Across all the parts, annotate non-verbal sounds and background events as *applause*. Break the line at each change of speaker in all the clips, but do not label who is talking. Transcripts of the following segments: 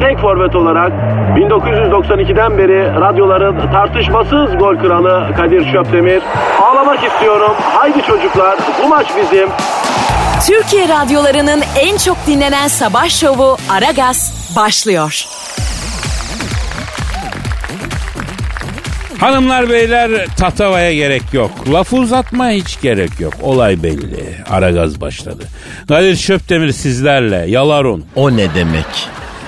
tek forvet olarak 1992'den beri radyoların tartışmasız gol kralı Kadir Şöpdemir. Ağlamak istiyorum. Haydi çocuklar bu maç bizim.
Türkiye radyolarının en çok dinlenen sabah şovu Aragaz başlıyor.
Hanımlar beyler tatavaya gerek yok. Lafı uzatmaya hiç gerek yok. Olay belli. Aragaz başladı. Kadir Şöpdemir sizlerle. Yalarun.
O ne demek?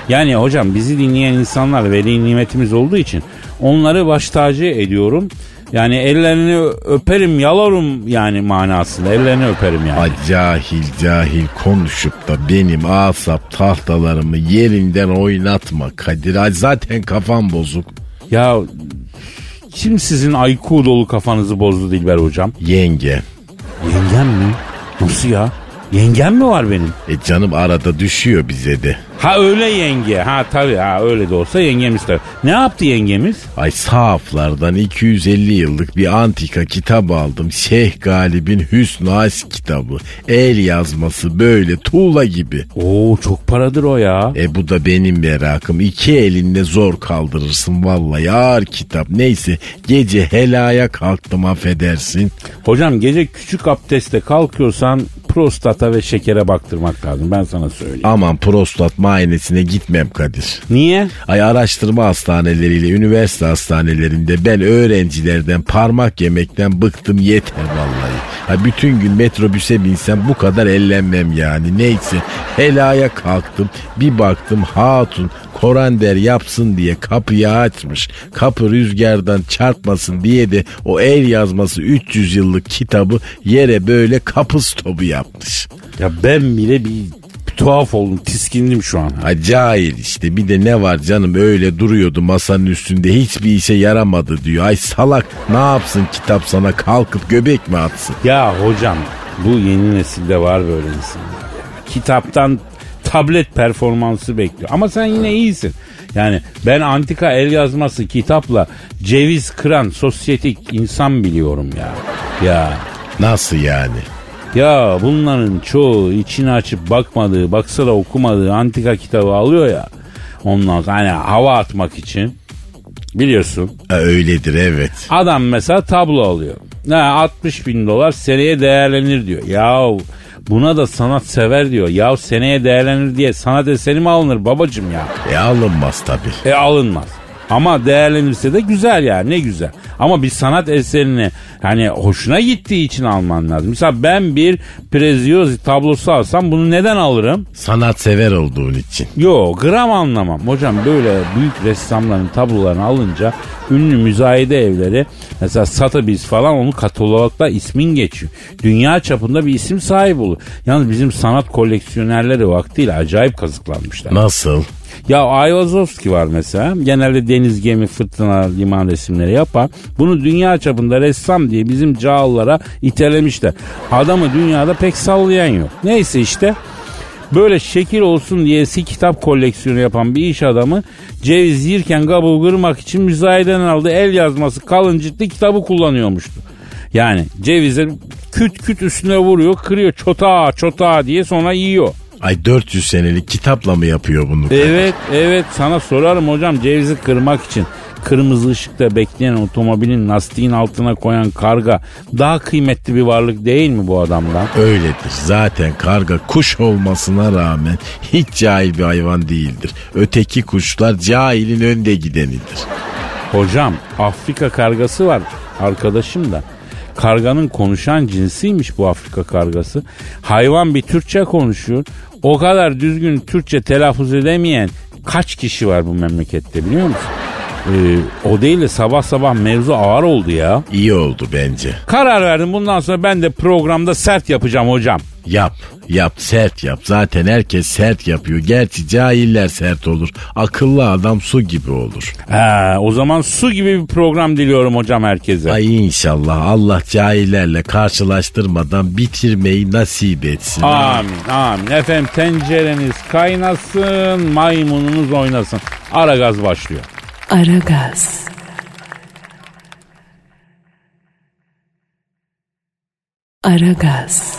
Yani hocam bizi dinleyen insanlar veli nimetimiz olduğu için onları baş tacı ediyorum. Yani ellerini öperim yalarım yani manasında ellerini öperim yani.
Ay cahil cahil konuşup da benim asap tahtalarımı yerinden oynatma Kadir. Ay zaten kafam bozuk.
Ya kim sizin IQ dolu kafanızı bozdu Dilber hocam?
Yenge.
Yengem mi? Nasıl ya? Yengem mi var benim?
E canım arada düşüyor bize de.
Ha öyle yenge. Ha tabii ha öyle de olsa yengemiz tabii. Ne yaptı yengemiz?
Ay sahaflardan 250 yıllık bir antika kitap aldım. Şeyh Galip'in Hüsnü Aşk kitabı. El yazması böyle tuğla gibi.
Oo çok paradır o ya.
E bu da benim merakım. İki elinle zor kaldırırsın vallahi ağır kitap. Neyse gece helaya kalktım affedersin.
Hocam gece küçük abdestle kalkıyorsan prostata ve şekere baktırmak lazım. Ben sana söyleyeyim.
Aman prostat muayenesine gitmem Kadir.
Niye?
Ay araştırma hastaneleriyle üniversite hastanelerinde ben öğrencilerden parmak yemekten bıktım yeter vallahi. Ay bütün gün metrobüse binsem bu kadar ellenmem yani. Neyse helaya kalktım bir baktım hatun Korander yapsın diye kapıyı açmış. Kapı rüzgardan çarpmasın diye de o el yazması 300 yıllık kitabı yere böyle kapı stopu yapmış.
Ya ben bile bir tuhaf oldum tiskindim şu an.
Ha cahil işte bir de ne var canım öyle duruyordu masanın üstünde hiçbir işe yaramadı diyor. Ay salak ne yapsın kitap sana kalkıp göbek mi atsın?
Ya hocam bu yeni nesilde var böyle insanlar. Kitaptan tablet performansı bekliyor. Ama sen yine iyisin. Yani ben antika el yazması kitapla ceviz kıran sosyetik insan biliyorum ya. Ya
Nasıl yani?
ya bunların çoğu içini açıp bakmadığı, baksa da okumadığı antika kitabı alıyor ya. Ondan sonra hani hava atmak için biliyorsun.
Ha, öyledir evet.
Adam mesela tablo alıyor. Ne 60 bin dolar seneye değerlenir diyor. Yahu buna da sanat sever diyor. Ya seneye değerlenir diye sanat eseri mi alınır babacım ya?
E alınmaz tabii.
E alınmaz. Ama değerlenirse de güzel yani ne güzel. Ama bir sanat eserini hani hoşuna gittiği için alman lazım. Mesela ben bir Preziosi tablosu alsam bunu neden alırım?
Sanat sever olduğun için.
Yo gram anlamam. Hocam böyle büyük ressamların tablolarını alınca ünlü müzayede evleri mesela Sotheby's falan onun katalogda ismin geçiyor. Dünya çapında bir isim sahibi olur. Yalnız bizim sanat koleksiyonerleri vaktiyle acayip kazıklanmışlar.
Nasıl?
Ya Ayvazovski var mesela. Genelde deniz, gemi, fırtına, liman resimleri yapar. Bunu dünya çapında ressam diye bizim cağallara itelemişler. Adamı dünyada pek sallayan yok. Neyse işte böyle şekil olsun diye eski kitap koleksiyonu yapan bir iş adamı ceviz yirken kabuğu kırmak için müzayeden aldığı el yazması kalın ciltli kitabı kullanıyormuştu. Yani cevize küt küt üstüne vuruyor kırıyor çota çota diye sonra yiyor.
Ay 400 senelik kitapla mı yapıyor bunu?
Evet evet sana sorarım hocam cevizi kırmak için kırmızı ışıkta bekleyen otomobilin lastiğin altına koyan karga daha kıymetli bir varlık değil mi bu adamdan?
Öyledir. Zaten karga kuş olmasına rağmen hiç cahil bir hayvan değildir. Öteki kuşlar cahilin önde gidenidir.
Hocam Afrika kargası var arkadaşım da. Karganın konuşan cinsiymiş bu Afrika kargası. Hayvan bir Türkçe konuşuyor. O kadar düzgün Türkçe telaffuz edemeyen kaç kişi var bu memlekette biliyor musun? Ee, o değil de sabah sabah mevzu ağır oldu ya.
İyi oldu bence.
Karar verdim bundan sonra ben de programda sert yapacağım hocam.
Yap, yap, sert yap. Zaten herkes sert yapıyor. Gerçi cahiller sert olur. Akıllı adam su gibi olur.
Ha, o zaman su gibi bir program diliyorum hocam herkese.
Ay inşallah Allah cahillerle karşılaştırmadan bitirmeyi nasip etsin.
Amin amin. Efendim tencereniz kaynasın, maymununuz oynasın. Ara gaz başlıyor.
Aragaz. Aragaz.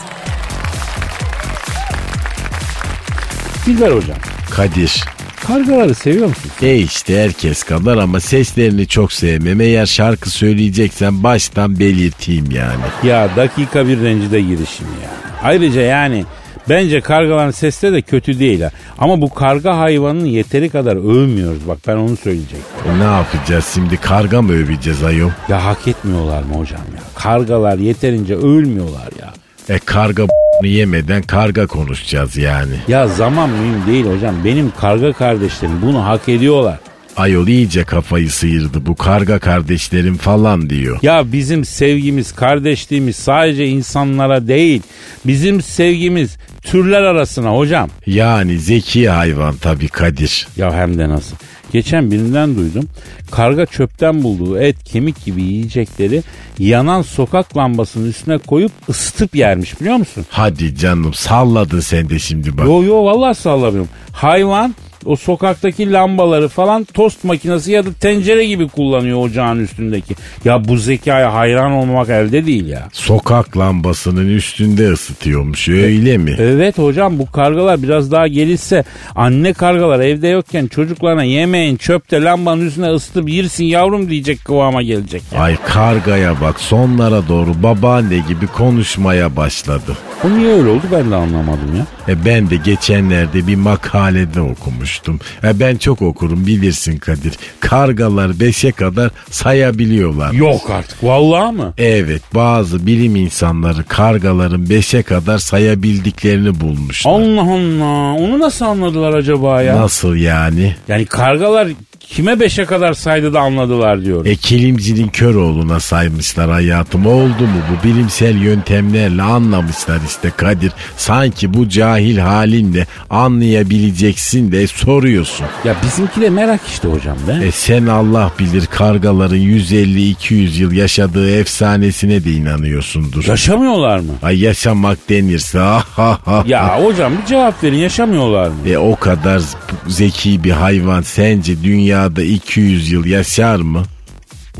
Güzel hocam.
Kadir.
Kargaları seviyor musun?
E işte herkes kadar ama seslerini çok sevmem. Eğer şarkı söyleyeceksen baştan belirteyim yani.
Ya dakika bir rencide girişim ya. Ayrıca yani bence kargaların sesleri de kötü değil ha. Ama bu karga hayvanını yeteri kadar övmüyoruz. Bak ben onu söyleyecektim.
E ne yapacağız şimdi karga mı öveceğiz ayol?
Ya hak etmiyorlar mı hocam ya? Kargalar yeterince övülmüyorlar ya.
E karga yemeden karga konuşacağız yani.
Ya zaman mühim değil hocam. Benim karga kardeşlerim bunu hak ediyorlar.
Ayol iyice kafayı sıyırdı bu karga kardeşlerim falan diyor.
Ya bizim sevgimiz, kardeşliğimiz sadece insanlara değil. Bizim sevgimiz türler arasına hocam.
Yani zeki hayvan tabii Kadir.
Ya hem de nasıl. Geçen birinden duydum. Karga çöpten bulduğu et, kemik gibi yiyecekleri yanan sokak lambasının üstüne koyup ısıtıp yermiş biliyor musun?
Hadi canım salladın sen de şimdi bak.
Yo yo vallahi sallamıyorum. Hayvan o sokaktaki lambaları falan tost makinesi ya da tencere gibi kullanıyor ocağın üstündeki. Ya bu zekaya hayran olmak elde değil ya.
Sokak lambasının üstünde ısıtıyormuş öyle mi?
Evet hocam bu kargalar biraz daha gelişse anne kargalar evde yokken çocuklarına yemeğin çöpte lambanın üstüne ısıtıp yersin yavrum diyecek kıvama gelecek. Ya.
Ay kargaya bak sonlara doğru babaanne gibi konuşmaya başladı.
Bu niye öyle oldu ben de anlamadım ya.
E ben de geçenlerde bir makalede okumuştum. Ben çok okurum bilirsin Kadir. Kargalar beşe kadar sayabiliyorlar.
Yok artık vallahi mı?
Evet bazı bilim insanları kargaların beşe kadar sayabildiklerini bulmuşlar.
Allah Allah onu nasıl anladılar acaba ya?
Nasıl yani?
Yani kargalar kime beşe kadar saydı da anladılar diyor.
E kilimcinin kör oğluna saymışlar hayatım. Oldu mu bu bilimsel yöntemlerle anlamışlar işte Kadir. Sanki bu cahil halinle anlayabileceksin de soruyorsun.
Ya bizimki de merak işte hocam be.
E sen Allah bilir kargaların 150-200 yıl yaşadığı efsanesine de inanıyorsundur.
Yaşamıyorlar mı?
Ay yaşamak denirse ah.
Ya hocam bir cevap verin yaşamıyorlar mı?
E o kadar zeki bir hayvan sence dünyada 200 yıl yaşar mı?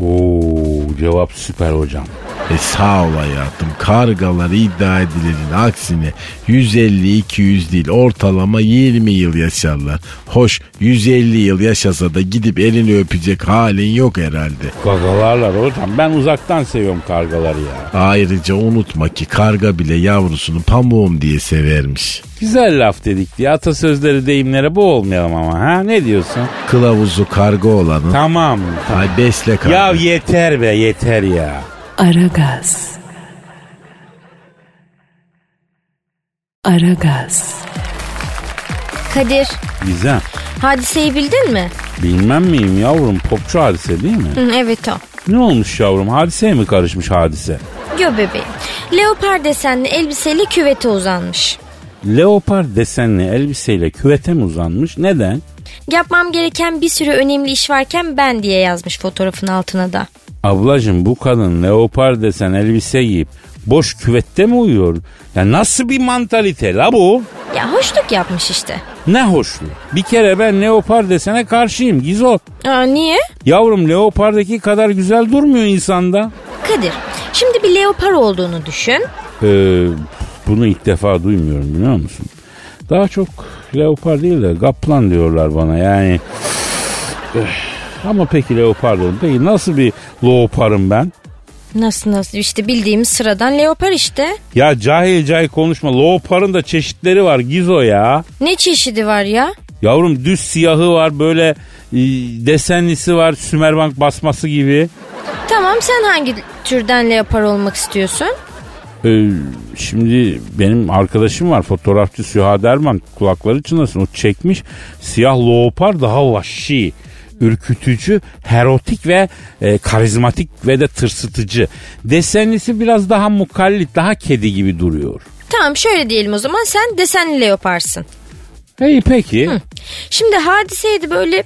Oo cevap süper hocam.
E sağ ol hayatım. Kargalar iddia edilenin aksine 150-200 değil ortalama 20 yıl yaşarlar. Hoş 150 yıl yaşasa da gidip elini öpecek halin yok herhalde.
Gagalarlar hocam ben uzaktan seviyorum kargaları ya.
Ayrıca unutma ki karga bile yavrusunu pamuğum diye severmiş.
Güzel laf dedik diye atasözleri deyimlere bu olmayalım ama ha ne diyorsun?
Kılavuzu karga olanın.
Tamam.
Ay besle karga.
Ya yeter be yeter ya.
Aragaz. Aragaz.
Kadir,
Güzel.
hadiseyi bildin mi?
Bilmem miyim yavrum popçu hadise değil mi?
Hı, evet o.
Ne olmuş yavrum hadiseye mi karışmış hadise?
Gö bebeğim. Leopar desenli elbiseli küvete uzanmış.
Leopar desenli elbiseyle küvete mi uzanmış? Neden?
Yapmam gereken bir sürü önemli iş varken ben diye yazmış fotoğrafın altına da.
Ablacım bu kadın leopar desen elbise giyip boş küvette mi uyuyor? Ya nasıl bir mantalite la bu?
Ya hoşluk yapmış işte.
Ne hoşlu. Bir kere ben leopar desene karşıyım Gizo.
Aa, niye?
Yavrum leopardaki kadar güzel durmuyor insanda.
Kadir, şimdi bir leopar olduğunu düşün.
Ee, bunu ilk defa duymuyorum biliyor musun? Daha çok leopar değil de kaplan diyorlar bana yani. Ama peki leopar diyorum. Peki nasıl bir leoparım ben?
Nasıl nasıl işte bildiğimiz sıradan leopar işte.
Ya cahil cahil konuşma. Leoparın da çeşitleri var Gizo ya.
Ne çeşidi var ya?
Yavrum düz siyahı var böyle e, desenlisi var Sümerbank basması gibi.
Tamam sen hangi türden leopar olmak istiyorsun?
Ee, şimdi benim arkadaşım var fotoğrafçı Süha Derman kulakları çınlasın o çekmiş siyah leopar daha vahşi ürkütücü, erotik ve e, karizmatik ve de tırsıtıcı. Desenlisi biraz daha mukallit, daha kedi gibi duruyor.
Tamam şöyle diyelim o zaman sen desenli leoparsın.
İyi peki.
Şimdi hadiseydi böyle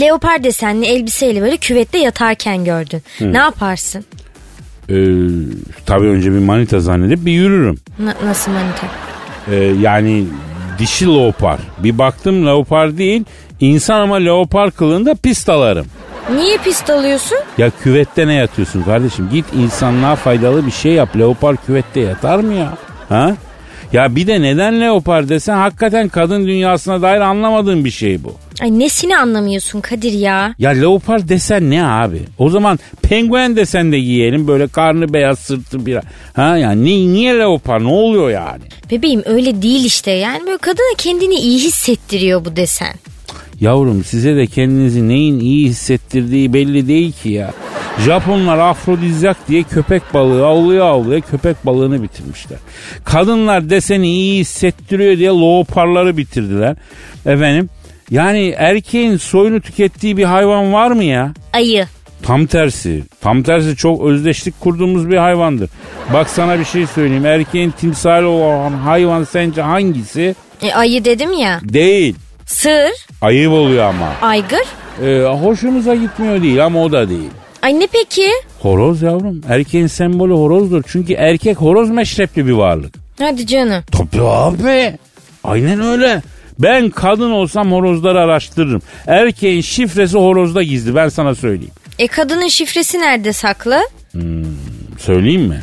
leopar desenli elbiseyle böyle küvette yatarken gördün. Ne yaparsın?
Ee, tabii önce bir manita zannedip bir yürürüm.
Na- nasıl manita?
Ee, yani dişi leopar. Bir baktım leopar değil, insan ama leopar kılığında pistalarım.
Niye pist alıyorsun?
Ya küvette ne yatıyorsun kardeşim? Git insanlığa faydalı bir şey yap. Leopar küvette yatar mı ya? Ha? Ya bir de neden leopar desen hakikaten kadın dünyasına dair anlamadığım bir şey bu.
Ay nesini anlamıyorsun Kadir ya?
Ya leopar desen ne abi? O zaman penguen desen de giyelim böyle karnı beyaz sırtı bir. Ha yani ni- niye leopar ne oluyor yani?
Bebeğim öyle değil işte yani böyle kadına kendini iyi hissettiriyor bu desen.
Yavrum size de kendinizi neyin iyi hissettirdiği belli değil ki ya. Japonlar afrodizyak diye köpek balığı avlaya avlaya köpek balığını bitirmişler. Kadınlar deseni iyi hissettiriyor diye leoparları bitirdiler. Efendim yani erkeğin soyunu tükettiği bir hayvan var mı ya?
Ayı.
Tam tersi. Tam tersi çok özdeşlik kurduğumuz bir hayvandır. Bak sana bir şey söyleyeyim. Erkeğin timsali olan hayvan sence hangisi?
E, ayı dedim ya.
Değil.
Sır.
Ayıp oluyor ama.
Aygır.
Ee, hoşumuza gitmiyor değil ama o da değil.
Ay ne peki?
Horoz yavrum. Erkeğin sembolü horozdur. Çünkü erkek horoz meşrepli bir varlık.
Hadi canım.
Tabii abi. Aynen öyle. Ben kadın olsam horozları araştırırım. Erkeğin şifresi horozda gizli ben sana söyleyeyim.
E kadının şifresi nerede saklı?
Söyleyeyim mi?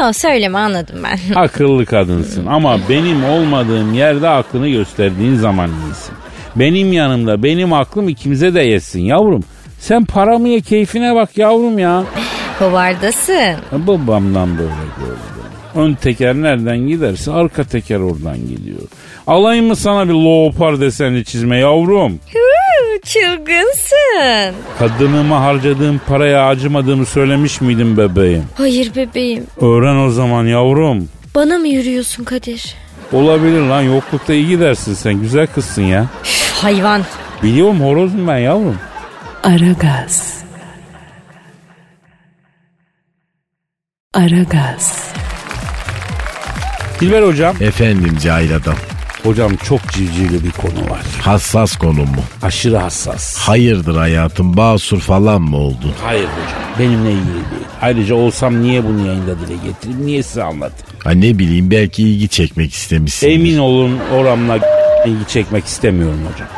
Yok söyleme anladım ben. *laughs*
Akıllı kadınsın ama benim olmadığım yerde aklını gösterdiğin zaman iyisin. Benim yanımda benim aklım ikimize de yesin yavrum. Sen paramı ye keyfine bak yavrum ya.
Kovardasın.
Babamdan böyle gördüm. Ön teker nereden giderse arka teker oradan gidiyor. Alayım mı sana bir leopar desenli çizme yavrum?
Çılgınsın.
Kadınıma harcadığım paraya acımadığımı söylemiş miydim bebeğim?
Hayır bebeğim.
Öğren o zaman yavrum.
Bana mı yürüyorsun Kadir?
Olabilir lan yoklukta iyi gidersin sen güzel kızsın ya.
Üf, hayvan.
Biliyorum horozum ben yavrum.
Aragaz. Aragaz.
Dilber hocam.
Efendim cahil adam.
Hocam çok civcivli bir konu var.
Hassas konu mu?
Aşırı hassas.
Hayırdır hayatım basur falan mı oldun?
Hayır hocam benimle ilgili değil. Ayrıca olsam niye bunu yayında dile getireyim? Niye size anlatayım?
Ha ne bileyim belki ilgi çekmek istemişsin.
Emin olun oramla ilgi çekmek istemiyorum hocam.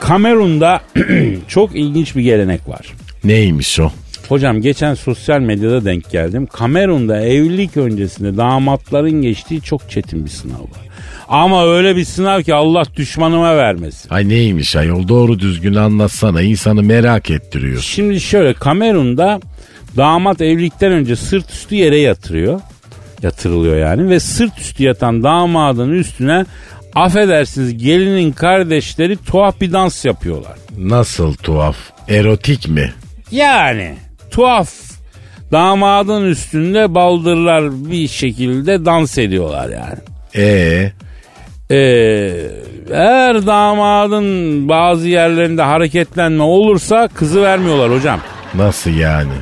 Kamerun'da *clears throat* çok ilginç bir gelenek var.
Neymiş o?
Hocam geçen sosyal medyada denk geldim. Kamerun'da evlilik öncesinde damatların geçtiği çok çetin bir sınav var. Ama öyle bir sınav ki Allah düşmanıma vermesin.
Ay neymiş ayol doğru düzgün anlatsana insanı merak ettiriyor.
Şimdi şöyle Kamerun'da damat evlilikten önce sırt üstü yere yatırıyor. Yatırılıyor yani ve sırt üstü yatan damadın üstüne affedersiniz gelinin kardeşleri tuhaf bir dans yapıyorlar.
Nasıl tuhaf? Erotik mi?
Yani tuhaf damadın üstünde baldırlar bir şekilde dans ediyorlar yani.
Ee,
Ee, eğer damadın bazı yerlerinde hareketlenme olursa kızı vermiyorlar hocam.
nasıl yani?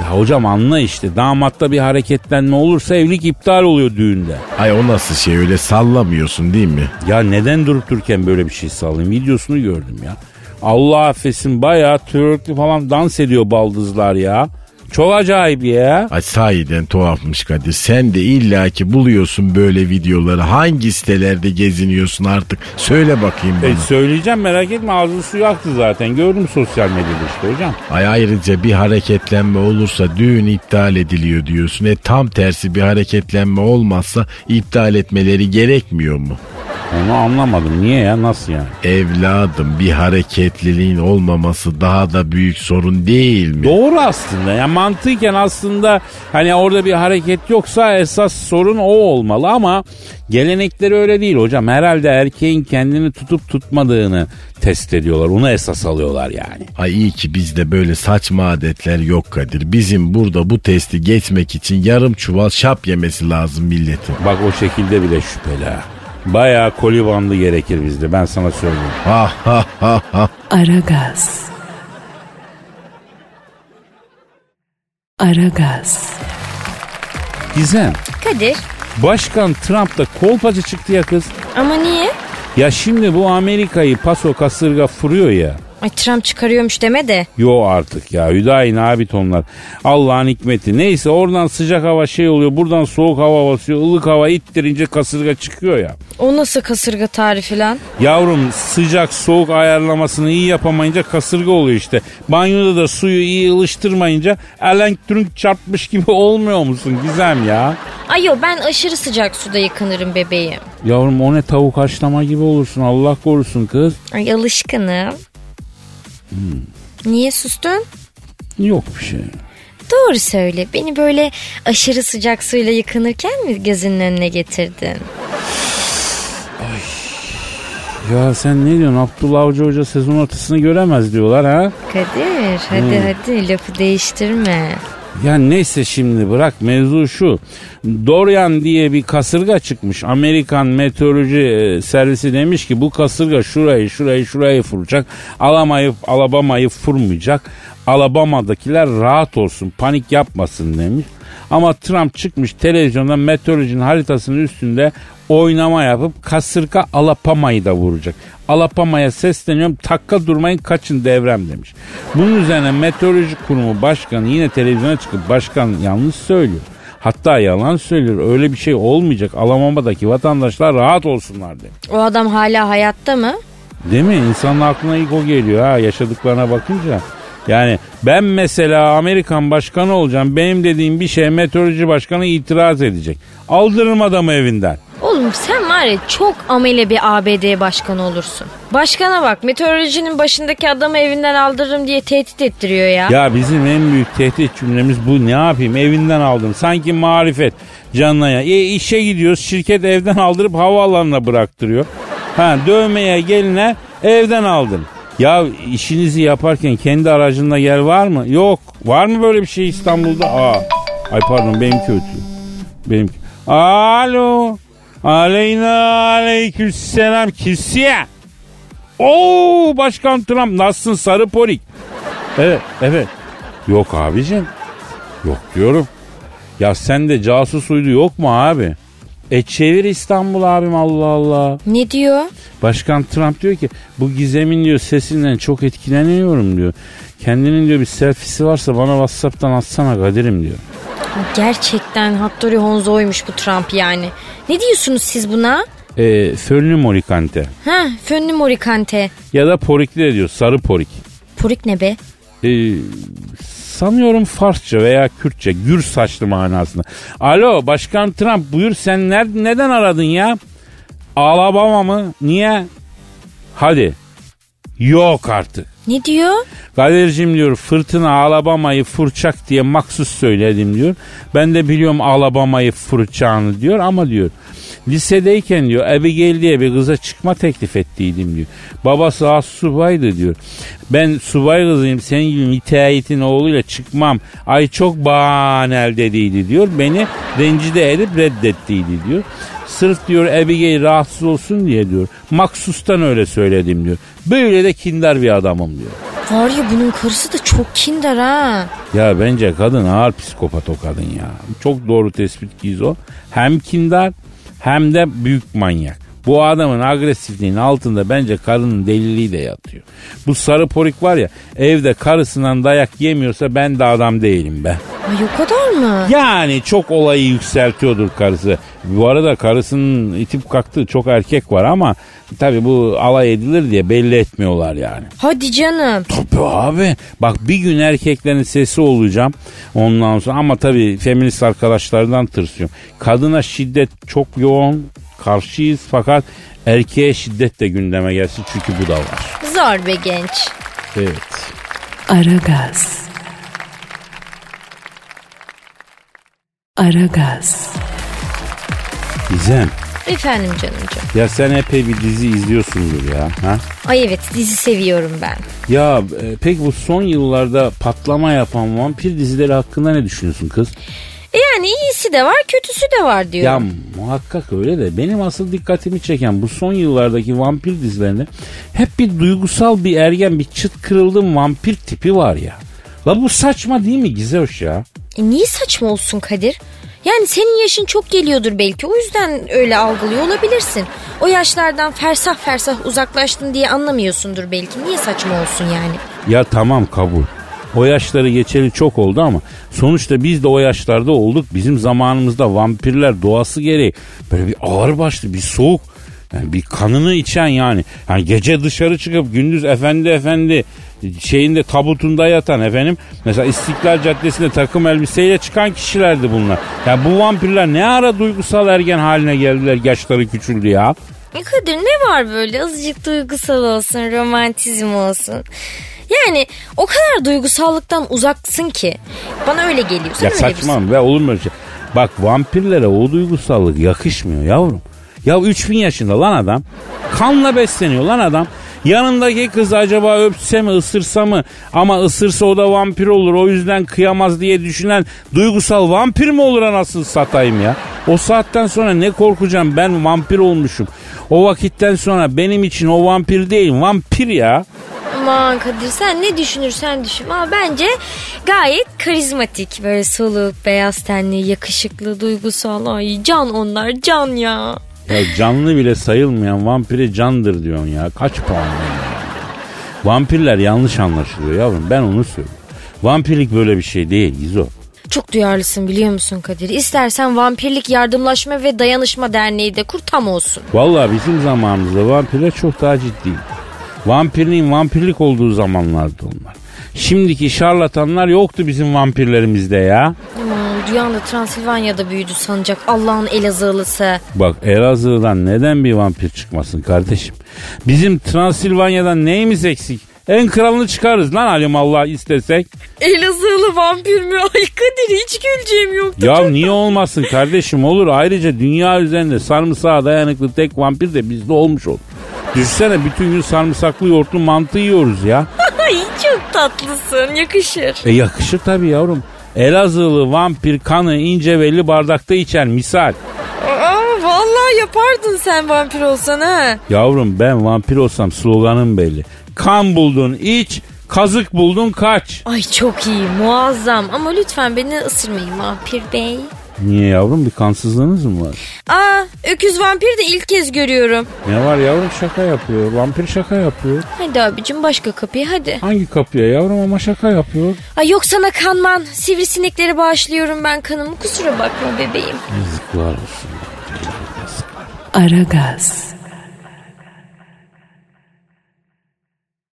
Ya hocam anla işte damatta bir hareketlenme olursa evlilik iptal oluyor düğünde.
Ay o nasıl şey öyle sallamıyorsun değil mi?
Ya neden durup dururken böyle bir şey sallayayım videosunu gördüm ya. Allah affetsin bayağı twerkli falan dans ediyor baldızlar ya. Çok acayip ya.
Ay sahiden tuhafmış Kadir. Sen de illaki buluyorsun böyle videoları. Hangi sitelerde geziniyorsun artık? Söyle bakayım bana.
E söyleyeceğim merak etme ağzı suyu aktı zaten. Gördüm sosyal medyada işte hocam.
Ay ayrıca bir hareketlenme olursa düğün iptal ediliyor diyorsun. E tam tersi bir hareketlenme olmazsa iptal etmeleri gerekmiyor mu?
Onu anlamadım. Niye ya? Nasıl yani?
Evladım bir hareketliliğin olmaması daha da büyük sorun değil mi?
Doğru aslında. Yani mantıken aslında hani orada bir hareket yoksa esas sorun o olmalı ama gelenekleri öyle değil hocam. Herhalde erkeğin kendini tutup tutmadığını test ediyorlar. Onu esas alıyorlar yani.
Ay iyi ki bizde böyle saçma adetler yok Kadir. Bizim burada bu testi geçmek için yarım çuval şap yemesi lazım milletin.
Bak o şekilde bile şüpheli ha. Bayağı kolibandı gerekir bizde ben sana söyleyeyim.
Ha ha ha ha.
Aragaz. Aragaz.
Gizem.
Kadir.
Başkan Trump da kolpacı çıktı ya kız.
Ama niye?
Ya şimdi bu Amerika'yı paso kasırga furuyor ya.
Ay Trump çıkarıyormuş deme de.
Yo artık ya Hüdayi nabit onlar. Allah'ın hikmeti. Neyse oradan sıcak hava şey oluyor. Buradan soğuk hava basıyor. ılık hava ittirince kasırga çıkıyor ya.
O nasıl kasırga tarifi lan?
Yavrum sıcak soğuk ayarlamasını iyi yapamayınca kasırga oluyor işte. Banyoda da suyu iyi ılıştırmayınca elektrik çarpmış gibi *laughs* olmuyor musun Gizem ya?
Ay yo ben aşırı sıcak suda yıkanırım bebeğim.
Yavrum o ne tavuk haşlama gibi olursun Allah korusun kız.
Ay alışkınım. Niye sustun?
Yok bir şey.
Doğru söyle. Beni böyle aşırı sıcak suyla yıkanırken mi gözünün önüne getirdin?
Ya sen ne diyorsun Abdullah Avcı Hoca sezon ortasını göremez diyorlar ha?
Kadir hadi hadi lafı değiştirme.
Ya neyse şimdi bırak mevzu şu. Dorian diye bir kasırga çıkmış. Amerikan meteoroloji e, servisi demiş ki bu kasırga şurayı şurayı şurayı vuracak. Alamayıp Alabama'yı vurmayacak. Alabama'dakiler rahat olsun panik yapmasın demiş. Ama Trump çıkmış televizyonda meteorolojinin haritasının üstünde oynama yapıp kasırga Alabama'yı da vuracak. Alabama'ya sesleniyorum takka durmayın kaçın devrem demiş. Bunun üzerine meteoroloji kurumu başkanı yine televizyona çıkıp başkan yanlış söylüyor. Hatta yalan söylüyor. Öyle bir şey olmayacak. Alabama'daki vatandaşlar rahat olsunlar demiş.
O adam hala hayatta mı?
Değil mi? İnsanın aklına ilk o geliyor ha yaşadıklarına bakınca. Yani ben mesela Amerikan başkanı olacağım. Benim dediğim bir şey meteoroloji başkanı itiraz edecek. Aldırırım adamı evinden.
Oğlum sen var ya çok amele bir ABD başkanı olursun. Başkana bak meteorolojinin başındaki adamı evinden aldırırım diye tehdit ettiriyor ya.
Ya bizim en büyük tehdit cümlemiz bu. Ne yapayım evinden aldım. Sanki marifet canına ya. E, işe gidiyoruz şirket evden aldırıp havaalanına bıraktırıyor. Ha dövmeye geline evden aldın. Ya işinizi yaparken kendi aracında yer var mı? Yok. Var mı böyle bir şey İstanbul'da? Aa. Ay pardon benimki ötüyor. Benimki. Alo. Aleyna aleykümselam kisiye. Oo başkan Trump nasılsın sarı porik? Evet evet. Yok abicim. Yok diyorum. Ya sen de casus uydu yok mu abi? E çevir İstanbul abim Allah Allah.
Ne diyor?
Başkan Trump diyor ki bu gizemin diyor sesinden çok etkileniyorum diyor. Kendinin diyor bir selfie'si varsa bana Whatsapp'tan atsana Kadir'im diyor.
Gerçekten Hattori Honzo'ymuş bu Trump yani. Ne diyorsunuz siz buna?
E, fönlü morikante.
Ha, fönlü morikante.
Ya da porikli de diyor sarı porik.
Porik ne be?
E, sanıyorum Farsça veya Kürtçe gür saçlı manasında. Alo Başkan Trump buyur sen ner- neden aradın ya? Alabama mı? Niye? Hadi. Yok artık.
Ne diyor?
Galericim diyor fırtına Alabama'yı fırçak diye maksus söyledim diyor. Ben de biliyorum Alabama'yı fırçağını diyor ama diyor lisedeyken diyor Abigail diye bir kıza çıkma teklif ettiydim diyor. Babası az subaydı diyor. Ben subay kızıyım senin gibi müteahhitin oğluyla çıkmam. Ay çok banel dediydi diyor. Beni rencide edip reddettiydi diyor. Sırf diyor Abigail rahatsız olsun diye diyor. Maksustan öyle söyledim diyor. Böyle de kindar bir adamım diyor.
Var ya bunun karısı da çok kindar ha.
Ya bence kadın ağır psikopat o kadın ya. Çok doğru tespit Gizo. Hem kindar hem de büyük manyak. Bu adamın agresifliğinin altında bence karının deliliği de yatıyor. Bu sarı porik var ya evde karısından dayak yemiyorsa ben de adam değilim be.
Ay o kadar mı?
Yani çok olayı yükseltiyordur karısı. Bu arada karısının itip kalktığı çok erkek var ama tabii bu alay edilir diye belli etmiyorlar yani.
Hadi canım.
Tabii abi. Bak bir gün erkeklerin sesi olacağım ondan sonra ama tabii feminist arkadaşlardan tırsıyorum. Kadına şiddet çok yoğun karşıyız fakat erkeğe şiddet de gündeme gelsin çünkü bu da var.
Zor be genç.
Evet.
Aragaz. Aragaz.
Gizem
Efendim canımcığım.
ya sen epey bir dizi izliyorsundur ya. Ha?
Ay evet dizi seviyorum ben.
Ya e, peki bu son yıllarda patlama yapan vampir dizileri hakkında ne düşünüyorsun kız?
E yani iyisi de var kötüsü de var
Ya
diyorum.
Muhakkak öyle de benim asıl dikkatimi çeken bu son yıllardaki vampir dizilerinde hep bir duygusal bir ergen bir çıt kırıldım vampir tipi var ya. La bu saçma değil mi Gizoş ya?
E niye saçma olsun Kadir? Yani senin yaşın çok geliyordur belki. O yüzden öyle algılıyor olabilirsin. O yaşlardan fersah fersah uzaklaştın diye anlamıyorsundur belki. Niye saçma olsun yani?
Ya tamam kabul. O yaşları geçeli çok oldu ama sonuçta biz de o yaşlarda olduk. Bizim zamanımızda vampirler doğası gereği böyle bir ağır başlı bir soğuk yani bir kanını içen yani. Yani gece dışarı çıkıp gündüz efendi efendi şeyinde tabutunda yatan efendim. Mesela İstiklal Caddesi'nde takım elbiseyle çıkan kişilerdi bunlar. Yani bu vampirler ne ara duygusal ergen haline geldiler yaşları küçüldü ya.
E Kadir ne var böyle azıcık duygusal olsun, romantizm olsun. Yani o kadar duygusallıktan uzaksın ki. Bana öyle geliyor. Sen
Ya saçma be olur mu öyle şey? Bak vampirlere o duygusallık yakışmıyor yavrum. Ya 3000 yaşında lan adam. Kanla besleniyor lan adam. Yanındaki kız acaba öpse mi ısırsa mı ama ısırsa o da vampir olur o yüzden kıyamaz diye düşünen duygusal vampir mi olur anasını satayım ya. O saatten sonra ne korkacağım ben vampir olmuşum. O vakitten sonra benim için o vampir değil vampir ya.
Aman Kadir sen ne düşünürsen düşün ama bence gayet karizmatik. Böyle soluk, beyaz tenli, yakışıklı, duygusal. Ay can onlar can ya.
Ya canlı bile sayılmayan vampire candır diyorsun ya. Kaç puan ya? Vampirler yanlış anlaşılıyor yavrum ben onu söylüyorum. Vampirlik böyle bir şey değil Gizo.
Çok duyarlısın biliyor musun Kadir? İstersen Vampirlik Yardımlaşma ve Dayanışma Derneği de kur tam olsun.
Vallahi bizim zamanımızda vampirler çok daha ciddi. Vampirliğin vampirlik olduğu zamanlardı onlar. Şimdiki şarlatanlar yoktu bizim vampirlerimizde ya.
Aman duyan da Transilvanya'da büyüdü sanacak Allah'ın Elazığlısı.
Bak Elazığ'dan neden bir vampir çıkmasın kardeşim? Bizim Transilvanya'dan neyimiz eksik? En kralını çıkarız lan Halim Allah istesek.
Elazığlı vampir mi? Ay Kadir hiç güleceğim yoktu.
Ya niye olmasın kardeşim olur. Ayrıca dünya üzerinde sarımsağa dayanıklı tek vampir de bizde olmuş olur. Düşünsene bütün gün sarımsaklı yoğurtlu mantı yiyoruz ya. *laughs*
Ay çok tatlısın yakışır.
E yakışır tabii yavrum. Elazığlı vampir kanı ince belli bardakta içer misal.
Aa, vallahi yapardın sen vampir olsan ha.
Yavrum ben vampir olsam sloganım belli. Kan buldun iç, kazık buldun kaç.
Ay çok iyi muazzam ama lütfen beni ısırmayın vampir bey.
Niye yavrum bir kansızlığınız mı var?
Aa öküz vampir de ilk kez görüyorum.
Ne var yavrum şaka yapıyor. Vampir şaka yapıyor.
Hadi abicim başka kapıya hadi.
Hangi kapıya yavrum ama şaka yapıyor.
Ay yok sana kanman. Sivrisinekleri bağışlıyorum ben kanımı. Kusura bakma bebeğim.
Yazıklar olsun.
Aragaz.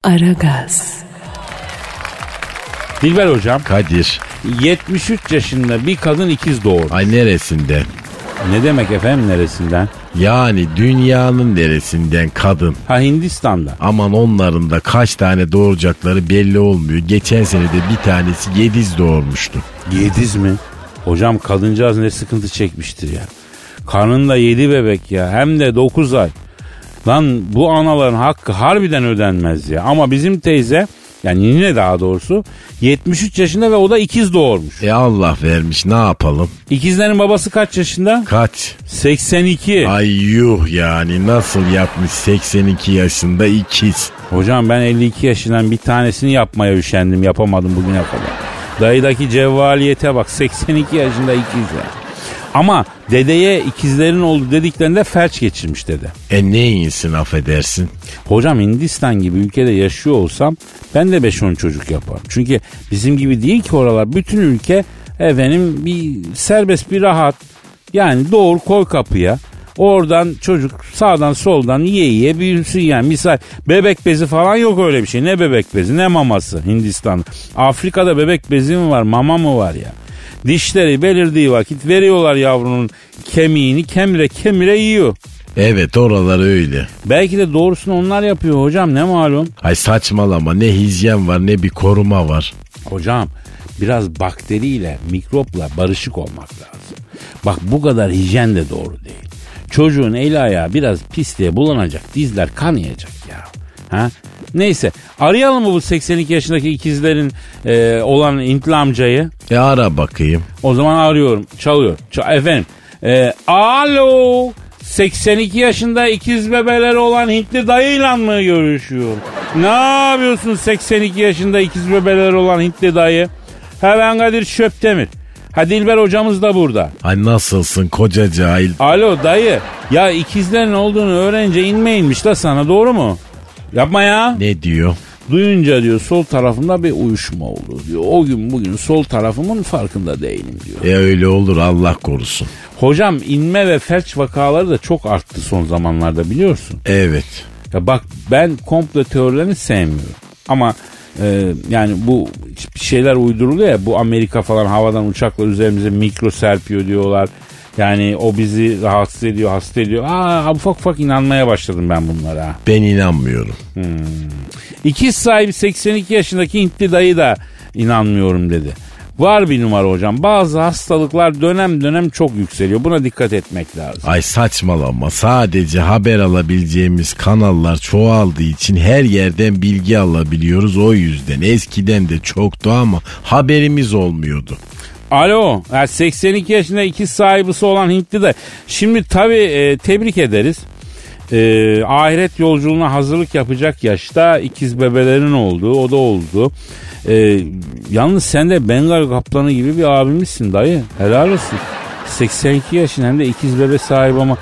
Aragaz.
Dilber hocam
Kadir.
73 yaşında bir kadın ikiz doğurdu.
Ay neresinde?
Ne demek efendim neresinden?
Yani dünyanın neresinden kadın.
Ha Hindistan'da.
Aman onların da kaç tane doğuracakları belli olmuyor. Geçen sene de bir tanesi yediz doğurmuştu.
Yediz mi? Hocam kadıncağız ne sıkıntı çekmiştir ya. Karnında yedi bebek ya hem de dokuz ay. Lan bu anaların hakkı harbiden ödenmez ya. Ama bizim teyze yani yine daha doğrusu 73 yaşında ve o da ikiz doğurmuş.
E Allah vermiş ne yapalım?
İkizlerin babası kaç yaşında?
Kaç?
82.
Ay yuh yani nasıl yapmış 82 yaşında ikiz.
Hocam ben 52 yaşından bir tanesini yapmaya üşendim yapamadım bugüne kadar. Dayıdaki cevvaliyete bak 82 yaşında ikiz ya. Ama dedeye ikizlerin oldu dediklerinde felç geçirmiş dede.
E ne iyisin affedersin.
Hocam Hindistan gibi ülkede yaşıyor olsam ben de 5-10 çocuk yaparım. Çünkü bizim gibi değil ki oralar. Bütün ülke efendim bir serbest bir rahat. Yani doğur koy kapıya. Oradan çocuk sağdan soldan yiye yiye büyüsün yani. Misal bebek bezi falan yok öyle bir şey. Ne bebek bezi ne maması Hindistan'da. Afrika'da bebek bezi mi var mama mı var ya? Dişleri belirdiği vakit veriyorlar yavrunun kemiğini kemire kemire yiyor.
Evet oralar öyle.
Belki de doğrusunu onlar yapıyor hocam ne malum.
Ay saçmalama ne hijyen var ne bir koruma var.
Hocam biraz bakteriyle mikropla barışık olmak lazım. Bak bu kadar hijyen de doğru değil. Çocuğun eli ayağı biraz pisliğe bulanacak dizler kanayacak ya. Ha? Neyse arayalım mı bu 82 yaşındaki ikizlerin e, olan Hintli amcayı?
E ara bakayım.
O zaman arıyorum çalıyor. Ç- efendim e, alo 82 yaşında ikiz bebeleri olan Hintli dayıyla mı görüşüyor? Ne yapıyorsun 82 yaşında ikiz bebeleri olan Hintli dayı? Ben Kadir Şöptemir. Ha Dilber hocamız da burada.
Ay nasılsın koca cahil?
Alo dayı. Ya ikizlerin olduğunu öğrenince inmeyinmiş da sana doğru mu? Yapma ya.
Ne diyor?
Duyunca diyor sol tarafımda bir uyuşma oldu diyor. O gün bugün sol tarafımın farkında değilim diyor.
E öyle olur Allah korusun.
Hocam inme ve felç vakaları da çok arttı son zamanlarda biliyorsun.
Evet.
Ya bak ben komplo teorilerini sevmiyorum. Ama e, yani bu şeyler uyduruluyor ya bu Amerika falan havadan uçaklar üzerimize mikro serpiyor diyorlar. Yani o bizi rahatsız ediyor, hasta ediyor. Aa ufak ufak inanmaya başladım ben bunlara.
Ben inanmıyorum.
İkiz sahibi 82 yaşındaki Hintli dayı da inanmıyorum dedi. Var bir numara hocam. Bazı hastalıklar dönem dönem çok yükseliyor. Buna dikkat etmek lazım.
Ay saçmalama sadece haber alabileceğimiz kanallar çoğaldığı için her yerden bilgi alabiliyoruz o yüzden. Eskiden de çoktu ama haberimiz olmuyordu.
Alo, yani 82 yaşında ikiz sahibisi olan Hintli de. Şimdi tabii e, tebrik ederiz. E, ahiret yolculuğuna hazırlık yapacak yaşta ikiz bebelerin olduğu, o da oldu. E, yalnız sen de Bengal kaplanı gibi bir abimizsin dayı. Helal olsun. 82 yaşın hem de ikiz bebe sahibi ama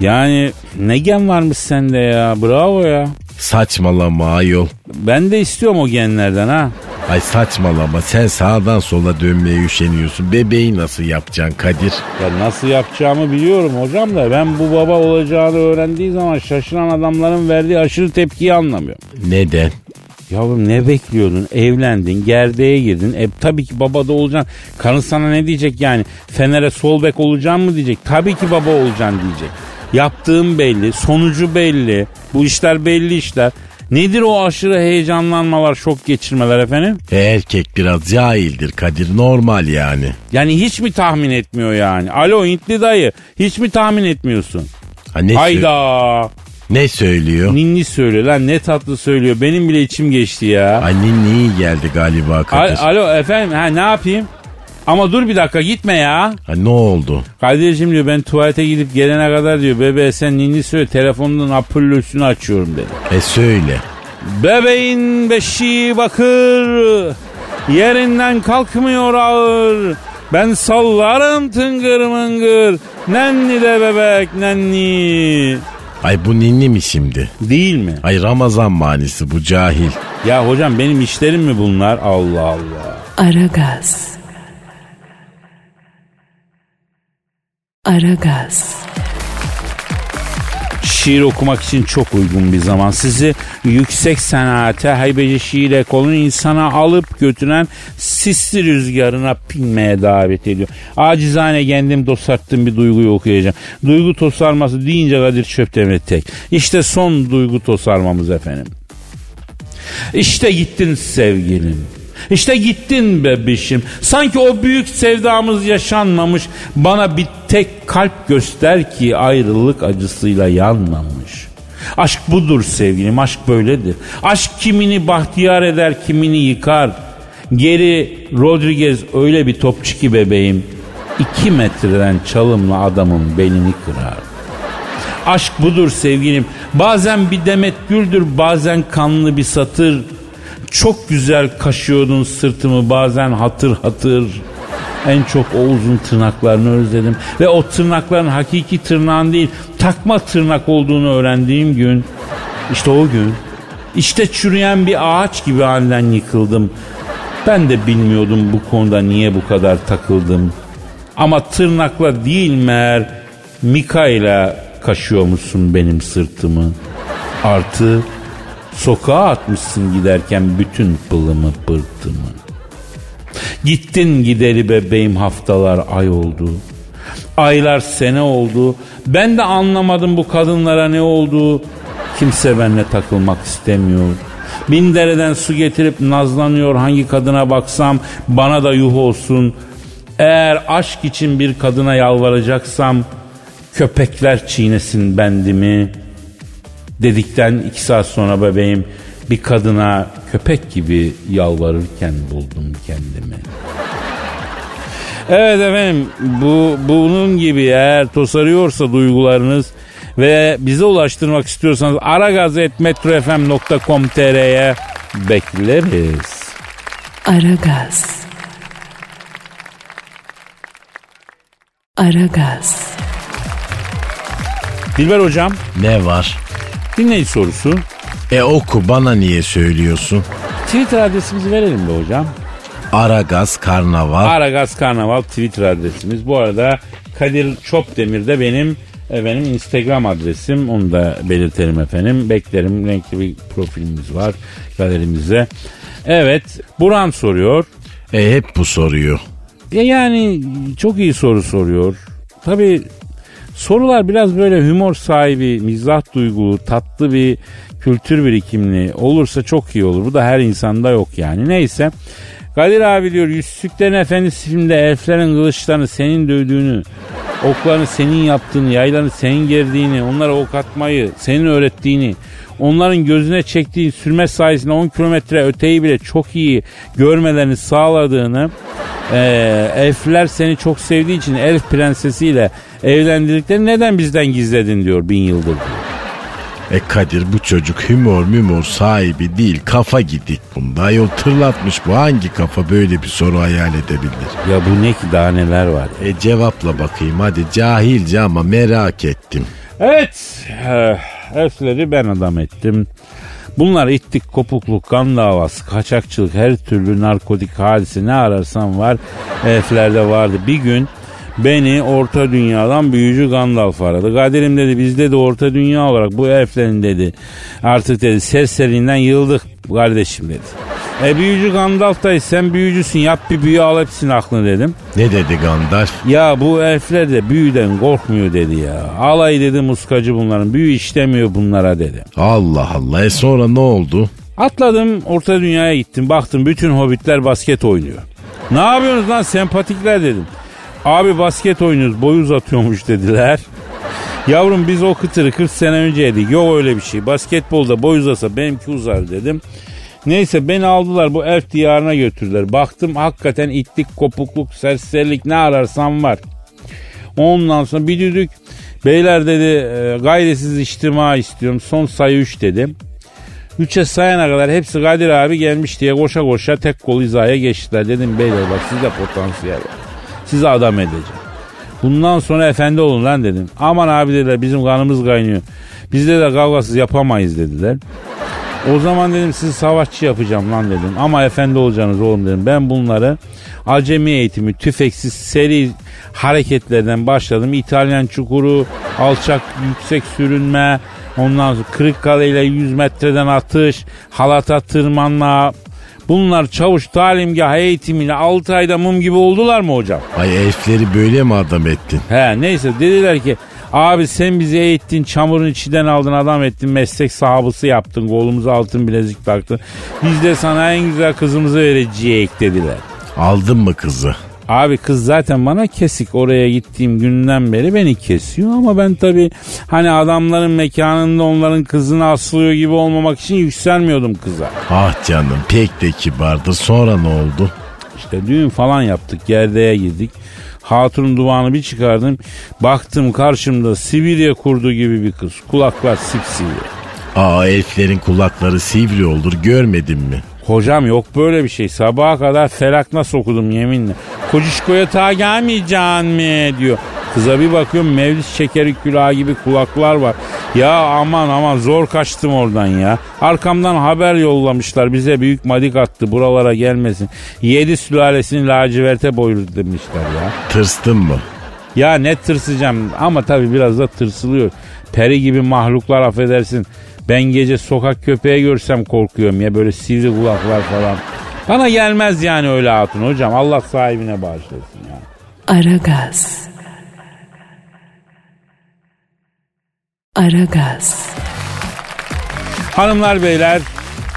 yani ne gen varmış sende ya. Bravo ya.
Saçmalama ayol.
Ben de istiyorum o genlerden ha.
Ay saçmalama sen sağdan sola dönmeye üşeniyorsun. Bebeği nasıl yapacaksın Kadir?
Ya nasıl yapacağımı biliyorum hocam da ben bu baba olacağını öğrendiği zaman şaşıran adamların verdiği aşırı tepkiyi anlamıyorum.
Neden?
Yavrum ne bekliyordun? Evlendin, gerdeğe girdin. E tabii ki baba da olacaksın. Karın sana ne diyecek yani? Fener'e sol bek olacaksın mı diyecek. Tabii ki baba olacaksın diyecek. Yaptığım belli, sonucu belli. Bu işler belli işler. Nedir o aşırı heyecanlanmalar, şok geçirmeler efendim?
Erkek biraz cahildir Kadir normal yani.
Yani hiç mi tahmin etmiyor yani? Alo Hintli dayı hiç mi tahmin etmiyorsun?
Ha, ne,
Hayda.
ne söylüyor?
Ninni söylüyor lan ne tatlı söylüyor. Benim bile içim geçti ya.
Ay ninni geldi galiba
Al-
Kadir.
Alo efendim ha ne yapayım? Ama dur bir dakika gitme ya.
Ha, ne oldu?
Kadir'cim diyor ben tuvalete gidip gelene kadar diyor bebeğe sen ninni söyle telefonunun apüllüsünü açıyorum dedi.
E söyle.
Bebeğin beşiği bakır yerinden kalkmıyor ağır. Ben sallarım tıngır mıngır. Nenni de bebek nenni.
Ay bu ninni mi şimdi?
Değil mi?
Ay Ramazan manisi bu cahil.
Ya hocam benim işlerim mi bunlar? Allah Allah.
Aragaz. Aragaz.
Şiir okumak için çok uygun bir zaman. Sizi yüksek sanate, haybeci şiir ekolünün insana alıp götüren sisli rüzgarına pinmeye davet ediyor. Acizane kendim tosarttığım bir duyguyu okuyacağım. Duygu tosarması deyince Kadir Çöptemir tek. İşte son duygu tosarmamız efendim. İşte gittin sevgilim. İşte gittin bebişim. Sanki o büyük sevdamız yaşanmamış. Bana bir tek kalp göster ki ayrılık acısıyla yanmamış. Aşk budur sevgilim, aşk böyledir. Aşk kimini bahtiyar eder, kimini yıkar. Geri Rodriguez öyle bir topçu ki bebeğim. iki metreden çalımla adamın belini kırar. Aşk budur sevgilim. Bazen bir demet güldür, bazen kanlı bir satır. Çok güzel kaşıyordun sırtımı bazen hatır hatır. En çok o uzun tırnaklarını özledim. Ve o tırnakların hakiki tırnağın değil takma tırnak olduğunu öğrendiğim gün. işte o gün. işte çürüyen bir ağaç gibi halden yıkıldım. Ben de bilmiyordum bu konuda niye bu kadar takıldım. Ama tırnakla değil meğer Mika ile kaşıyormuşsun benim sırtımı. Artı sokağa atmışsın giderken bütün pılımı pırtımı. Gittin gideri bebeğim haftalar ay oldu. Aylar sene oldu. Ben de anlamadım bu kadınlara ne oldu. Kimse benimle takılmak istemiyor. Bin dereden su getirip nazlanıyor hangi kadına baksam bana da yuh olsun. Eğer aşk için bir kadına yalvaracaksam köpekler çiğnesin bendimi. Dedikten iki saat sonra bebeğim bir kadına köpek gibi yalvarırken buldum kendimi. Evet efendim bu bunun gibi eğer tosarıyorsa duygularınız ve bize ulaştırmak istiyorsanız aragaz.metrofm.com.tr'ye bekleriz.
Aragaz. Aragaz.
Dilber hocam
Ne var?
Dinleyici sorusu.
E oku bana niye söylüyorsun?
Twitter adresimizi verelim be hocam.
Aragaz Karnaval.
Aragaz Karnaval Twitter adresimiz. Bu arada Kadir Çopdemir de benim benim Instagram adresim. Onu da belirtelim efendim. Beklerim. Renkli bir profilimiz var galerimizde. Evet. Buran soruyor.
e hep bu soruyor.
Ya yani çok iyi soru soruyor. Tabii sorular biraz böyle humor sahibi, mizah duygulu, tatlı bir kültür birikimli olursa çok iyi olur. Bu da her insanda yok yani. Neyse. Kadir abi diyor Yüzsüklerin Efendisi filmde elflerin kılıçlarını senin dövdüğünü, oklarını senin yaptığını, yaylarını senin gerdiğini, onlara ok atmayı senin öğrettiğini, onların gözüne çektiğin sürme sayesinde 10 kilometre öteyi bile çok iyi görmelerini sağladığını, e, elfler seni çok sevdiği için elf prensesiyle evlendirdiklerini neden bizden gizledin diyor bin yıldır diyor.
E Kadir bu çocuk humor mümor sahibi değil kafa gidik bunda. Yol tırlatmış bu hangi kafa böyle bir soru hayal edebilir?
Ya bu ne ki daha neler var.
E cevapla bakayım hadi cahilce ama merak ettim.
Evet. eh, Elfleri ben adam ettim. Bunlar ittik, kopukluk, kan davası, kaçakçılık, her türlü narkotik hadise ne ararsan var. Elflerde vardı. Bir gün beni orta dünyadan büyücü Gandalf aradı. Kadir'im dedi bizde de orta dünya olarak bu elflerin dedi. Artık dedi serserinden yıldık kardeşim dedi. E büyücü Gandalf da sen büyücüsün yap bir büyü al hepsini aklını dedim.
Ne dedi Gandalf?
Ya bu elfler de büyüden korkmuyor dedi ya. Alay dedi muskacı bunların. Büyü işlemiyor bunlara dedi.
Allah Allah e sonra ne oldu?
Atladım orta dünyaya gittim. Baktım bütün hobbitler basket oynuyor. Ne yapıyorsunuz lan sempatikler dedim. Abi basket oynuyoruz boy uzatıyormuş dediler. Yavrum biz o kıtırı 40 sene önce. Yok öyle bir şey. Basketbolda boy uzasa benimki uzar dedim. Neyse beni aldılar bu elf diyarına götürdüler. Baktım hakikaten itlik, kopukluk, serserilik ne ararsam var. Ondan sonra bir düdük beyler dedi e, gayresiz içtima istiyorum son sayı 3 dedim. Üçe sayana kadar hepsi Kadir abi gelmiş diye koşa koşa tek kol hizaya geçtiler. Dedim beyler bak sizde potansiyel var. Sizi adam edeceğim. Bundan sonra efendi olun lan dedim. Aman abi dediler bizim kanımız kaynıyor. Bizde de kavgasız yapamayız dediler. O zaman dedim sizi savaşçı yapacağım lan dedim. Ama efendi olacaksınız oğlum dedim. Ben bunları acemi eğitimi, tüfeksiz seri hareketlerden başladım. İtalyan çukuru, alçak yüksek sürünme, ondan sonra Kırıkkale ile 100 metreden atış, halata tırmanma. Bunlar çavuş talimgah eğitimiyle 6 ayda mum gibi oldular mı hocam?
Ay elfleri böyle mi adam ettin?
He neyse dediler ki abi sen bizi eğittin çamurun içinden aldın adam ettin meslek sahabısı yaptın kolumuza altın bilezik taktın. Biz de sana en güzel kızımızı vereceğiz dediler.
Aldın mı kızı?
Abi kız zaten bana kesik oraya gittiğim günden beri beni kesiyor ama ben tabi hani adamların mekanında onların kızını aslıyor gibi olmamak için yükselmiyordum kıza.
Ah canım pek de kibardı sonra ne oldu?
İşte düğün falan yaptık gerdeğe girdik. Hatunun duvağını bir çıkardım. Baktım karşımda Sibirya kurdu gibi bir kız. Kulaklar sipsivri.
Aa elflerin kulakları sivri olur görmedin mi?
Hocam yok böyle bir şey. Sabaha kadar felakna sokudum yeminle. Kocişkoya ta gelmeyeceksin mi diyor. Kıza bir bakıyorum mevlis şekeri külahı gibi kulaklar var. Ya aman aman zor kaçtım oradan ya. Arkamdan haber yollamışlar bize büyük madik attı buralara gelmesin. Yedi sülalesini laciverte boyurdu demişler ya.
Tırstın mı?
Ya ne tırsacağım ama tabii biraz da tırsılıyor. Peri gibi mahluklar affedersin. Ben gece sokak köpeği görsem korkuyorum ya böyle sivri kulaklar falan. Bana gelmez yani öyle hatun hocam. Allah sahibine bağışlasın ya.
Aragaz. Aragaz.
Hanımlar beyler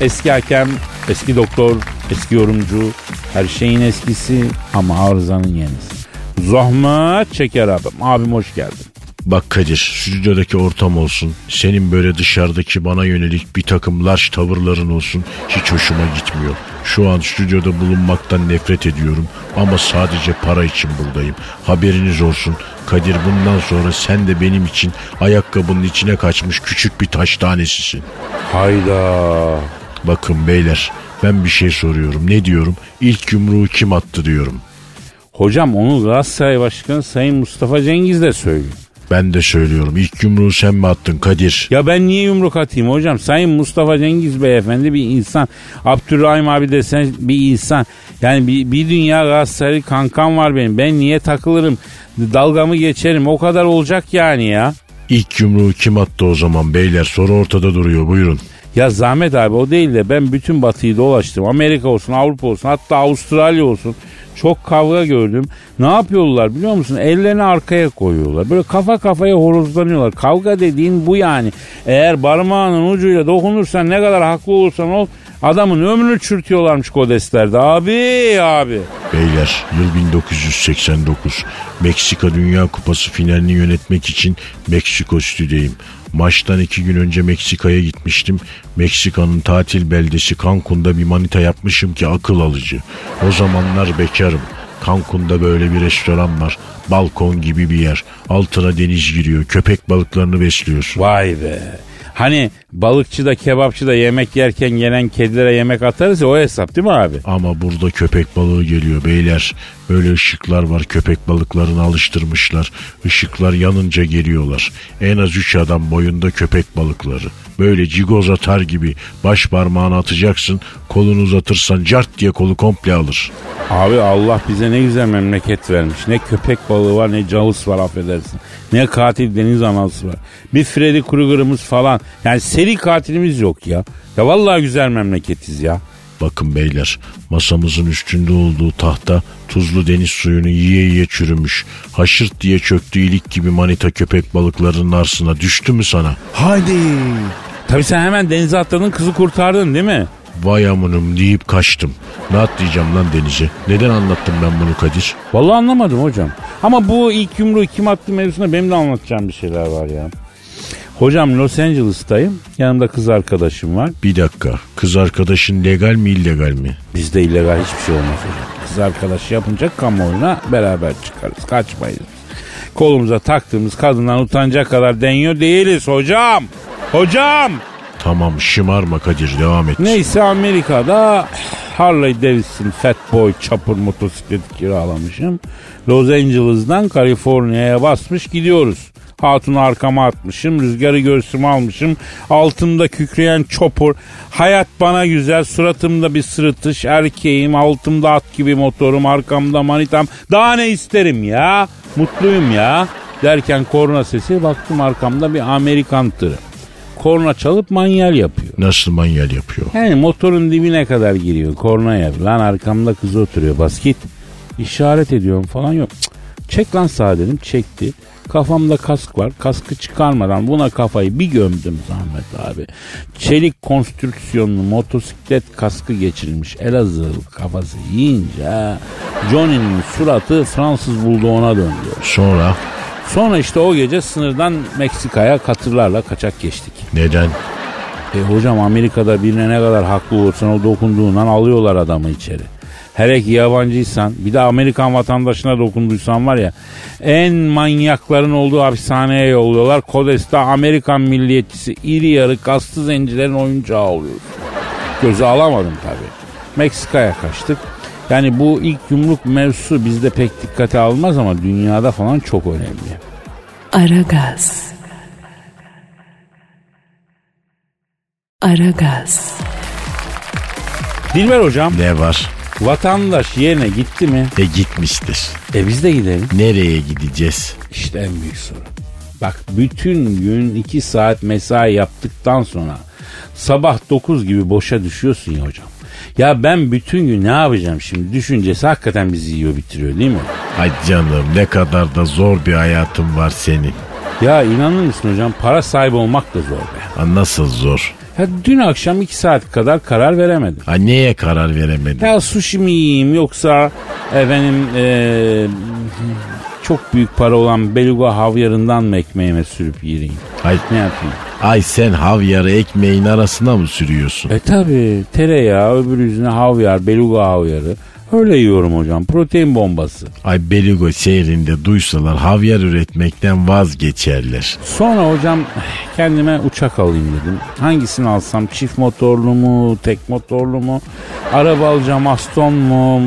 eski hakem, eski doktor, eski yorumcu, her şeyin eskisi ama arızanın yenisi. Zahmet çeker abim. Abim hoş geldin.
Bak Kadir stüdyodaki ortam olsun. Senin böyle dışarıdaki bana yönelik bir takım large tavırların olsun. Hiç hoşuma gitmiyor. Şu an stüdyoda bulunmaktan nefret ediyorum. Ama sadece para için buradayım. Haberiniz olsun. Kadir bundan sonra sen de benim için ayakkabının içine kaçmış küçük bir taş tanesisin.
Hayda.
Bakın beyler ben bir şey soruyorum. Ne diyorum? İlk yumruğu kim attı diyorum.
Hocam onu Galatasaray Başkanı Sayın Mustafa Cengiz de söylüyor.
Ben de söylüyorum. İlk yumruğu sen mi attın Kadir?
Ya ben niye yumruk atayım hocam? Sayın Mustafa Cengiz beyefendi bir insan. Abdurrahim abi desen bir insan. Yani bir, bir dünya Galatasaray kankam var benim. Ben niye takılırım? Dalgamı geçerim. O kadar olacak yani ya.
İlk yumruğu kim attı o zaman beyler? Soru ortada duruyor. Buyurun.
Ya Zahmet abi o değil de ben bütün batıyı dolaştım. Amerika olsun, Avrupa olsun, hatta Avustralya olsun. Çok kavga gördüm. Ne yapıyorlar biliyor musun? Ellerini arkaya koyuyorlar. Böyle kafa kafaya horozlanıyorlar. Kavga dediğin bu yani. Eğer parmağının ucuyla dokunursan ne kadar haklı olursan ol adamın ömrünü çürütüyorlarmış kodeslerde. Abi abi.
Beyler yıl 1989. Meksika Dünya Kupası finalini yönetmek için Meksiko stüdeyim. Maçtan iki gün önce Meksika'ya gitmiştim. Meksika'nın tatil beldesi Cancun'da bir manita yapmışım ki akıl alıcı. O zamanlar bekarım. Cancun'da böyle bir restoran var. Balkon gibi bir yer. Altına deniz giriyor. Köpek balıklarını besliyor.
Vay be. Hani balıkçıda kebapçıda yemek yerken gelen kedilere yemek atarız ya o hesap değil mi abi?
Ama burada köpek balığı geliyor beyler. Böyle ışıklar var köpek balıklarını alıştırmışlar. Işıklar yanınca geliyorlar. En az 3 adam boyunda köpek balıkları. Böyle cigoz atar gibi baş parmağını atacaksın. Kolunu uzatırsan cart diye kolu komple alır.
Abi Allah bize ne güzel memleket vermiş. Ne köpek balığı var ne cavus var affedersin. Ne katil deniz anası var. Bir Freddy Krueger'ımız falan. Yani seri katilimiz yok ya. Ya vallahi güzel memleketiz ya.
Bakın beyler masamızın üstünde olduğu tahta tuzlu deniz suyunu yiye yiye çürümüş. Haşırt diye çöktü ilik gibi manita köpek balıklarının arsına düştü mü sana?
Haydi. Tabii sen hemen denize atladın kızı kurtardın değil mi?
Vay amınım deyip kaçtım. Ne atlayacağım lan denize? Neden anlattım ben bunu Kadir?
Vallahi anlamadım hocam. Ama bu ilk yumruğu kim attı mevzusunda benim de anlatacağım bir şeyler var ya. Hocam Los Angeles'tayım. Yanımda kız arkadaşım var.
Bir dakika. Kız arkadaşın legal mi illegal mi?
Bizde illegal hiçbir şey olmaz hocam. Kız arkadaş yapınca kamuoyuna beraber çıkarız. Kaçmayız. Kolumuza taktığımız kadından utanacak kadar deniyor değiliz hocam. Hocam.
Tamam şımarma Kadir devam et.
Neyse Amerika'da Harley Davidson Fat Boy Chopper motosikleti kiralamışım. Los Angeles'dan Kaliforniya'ya basmış gidiyoruz. Hatunu arkama atmışım. Rüzgarı göğsüme almışım. Altımda kükreyen çopur. Hayat bana güzel. Suratımda bir sırıtış. Erkeğim. Altımda at gibi motorum. Arkamda manitam. Daha ne isterim ya? Mutluyum ya. Derken korna sesi baktım arkamda bir Amerikan tırı. Korna çalıp manyel yapıyor.
Nasıl manyel yapıyor?
Yani motorun dibine kadar giriyor. Korna yapıyor. Lan arkamda kız oturuyor. Bas git. İşaret ediyorum falan yok. Cık. Çek lan sağa dedim. Çekti. Kafamda kask var. Kaskı çıkarmadan buna kafayı bir gömdüm Zahmet abi. Çelik konstrüksiyonlu motosiklet kaskı geçirilmiş Elazığ kafası yiyince Johnny'nin suratı Fransız bulduğuna döndü.
Sonra
Sonra işte o gece sınırdan Meksika'ya katırlarla kaçak geçtik.
neden?
E hocam Amerika'da birine ne kadar haklı olursan o dokunduğundan alıyorlar adamı içeri. Hele ki yabancıysan bir de Amerikan vatandaşına dokunduysan var ya en manyakların olduğu hapishaneye yolluyorlar. Kodes'te Amerikan milliyetçisi iri yarı kastı zencilerin oyuncağı oluyor. Göze alamadım tabii. Meksika'ya kaçtık. Yani bu ilk yumruk mevzusu bizde pek dikkate almaz ama dünyada falan çok önemli.
Aragaz. Aragaz.
Dilber hocam
Ne var?
Vatandaş yerine gitti mi?
E gitmiştir.
E biz de gidelim.
Nereye gideceğiz?
İşte en büyük soru. Bak bütün gün 2 saat mesai yaptıktan sonra sabah 9 gibi boşa düşüyorsun ya hocam. Ya ben bütün gün ne yapacağım şimdi düşüncesi hakikaten bizi yiyor bitiriyor değil mi?
Ay canım ne kadar da zor bir hayatın var senin.
Ya inanır mısın hocam para sahibi olmak da zor be.
Ha, nasıl zor?
Ya dün akşam 2 saat kadar karar veremedim.
Ha, neye karar veremedin?
Ya sushi mi yiyeyim yoksa efendim eee, çok büyük para olan beluga havyarından mı ekmeğime sürüp yiyeyim?
Ay,
Ne yapayım?
ay sen havyarı ekmeğin arasına mı sürüyorsun?
E tabi tereyağı öbür yüzüne havyar, beluga havyarı. Öyle yiyorum hocam. Protein bombası.
Ay Beligo şehrinde duysalar havyar üretmekten vazgeçerler.
Sonra hocam kendime uçak alayım dedim. Hangisini alsam? Çift motorlu mu? Tek motorlu mu? Araba alacağım Aston mu?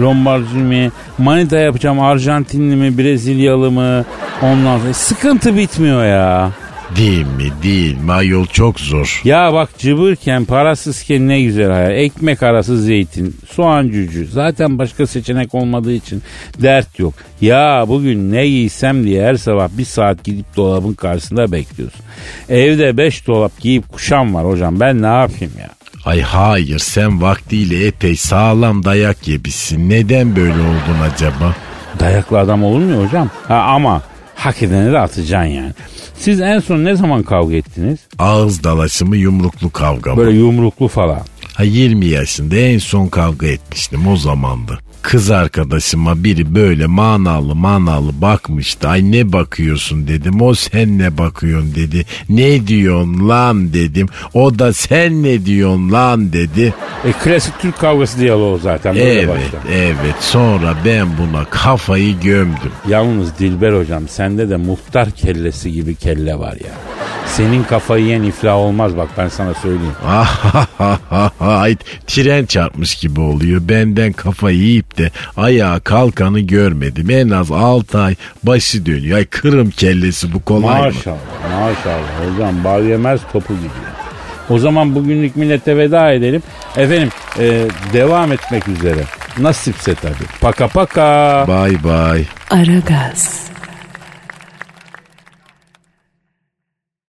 Lombardini mi? Manita yapacağım Arjantinli mi? Brezilyalı mı? Ondan sonra sıkıntı bitmiyor ya.
Değil mi? Değil mi? Ay Yol çok zor.
Ya bak cıbırken parasızken ne güzel hayal. Ekmek arası zeytin, soğan cücü. Zaten başka seçenek olmadığı için dert yok. Ya bugün ne giysem diye her sabah bir saat gidip dolabın karşısında bekliyorsun. Evde beş dolap giyip kuşam var hocam ben ne yapayım ya?
Ay hayır sen vaktiyle epey sağlam dayak yemişsin. Neden böyle oldun acaba?
Dayaklı adam olur mu hocam? Ha, ama hak edeni de atacaksın yani. Siz en son ne zaman kavga ettiniz?
Ağız dalaşımı yumruklu kavga mı?
Böyle yumruklu falan.
Ha 20 yaşında en son kavga etmiştim o zamandı. Kız arkadaşıma biri böyle manalı manalı bakmıştı. Ay ne bakıyorsun dedim. O sen ne bakıyorsun dedi. Ne diyorsun lan dedim. O da sen ne diyorsun lan dedi.
E klasik Türk kavgası diyaloğu zaten böyle
Evet
başlar.
evet sonra ben buna kafayı gömdüm.
Yalnız Dilber hocam sende de muhtar kellesi gibi kelle var ya. Senin kafayı yiyen iflah olmaz bak ben sana söyleyeyim. *laughs*
Ay tren çarpmış gibi oluyor. Benden kafayı yiyip de ayağa kalkanı görmedim. En az 6 ay başı dönüyor. Ay kırım kellesi bu kolay mı?
Maşallah maşallah hocam bal yemez topu gibi. O zaman bugünlük millete veda edelim. Efendim e, devam etmek üzere. Nasipse tabii. Paka paka.
Bay bay.
Aragaz.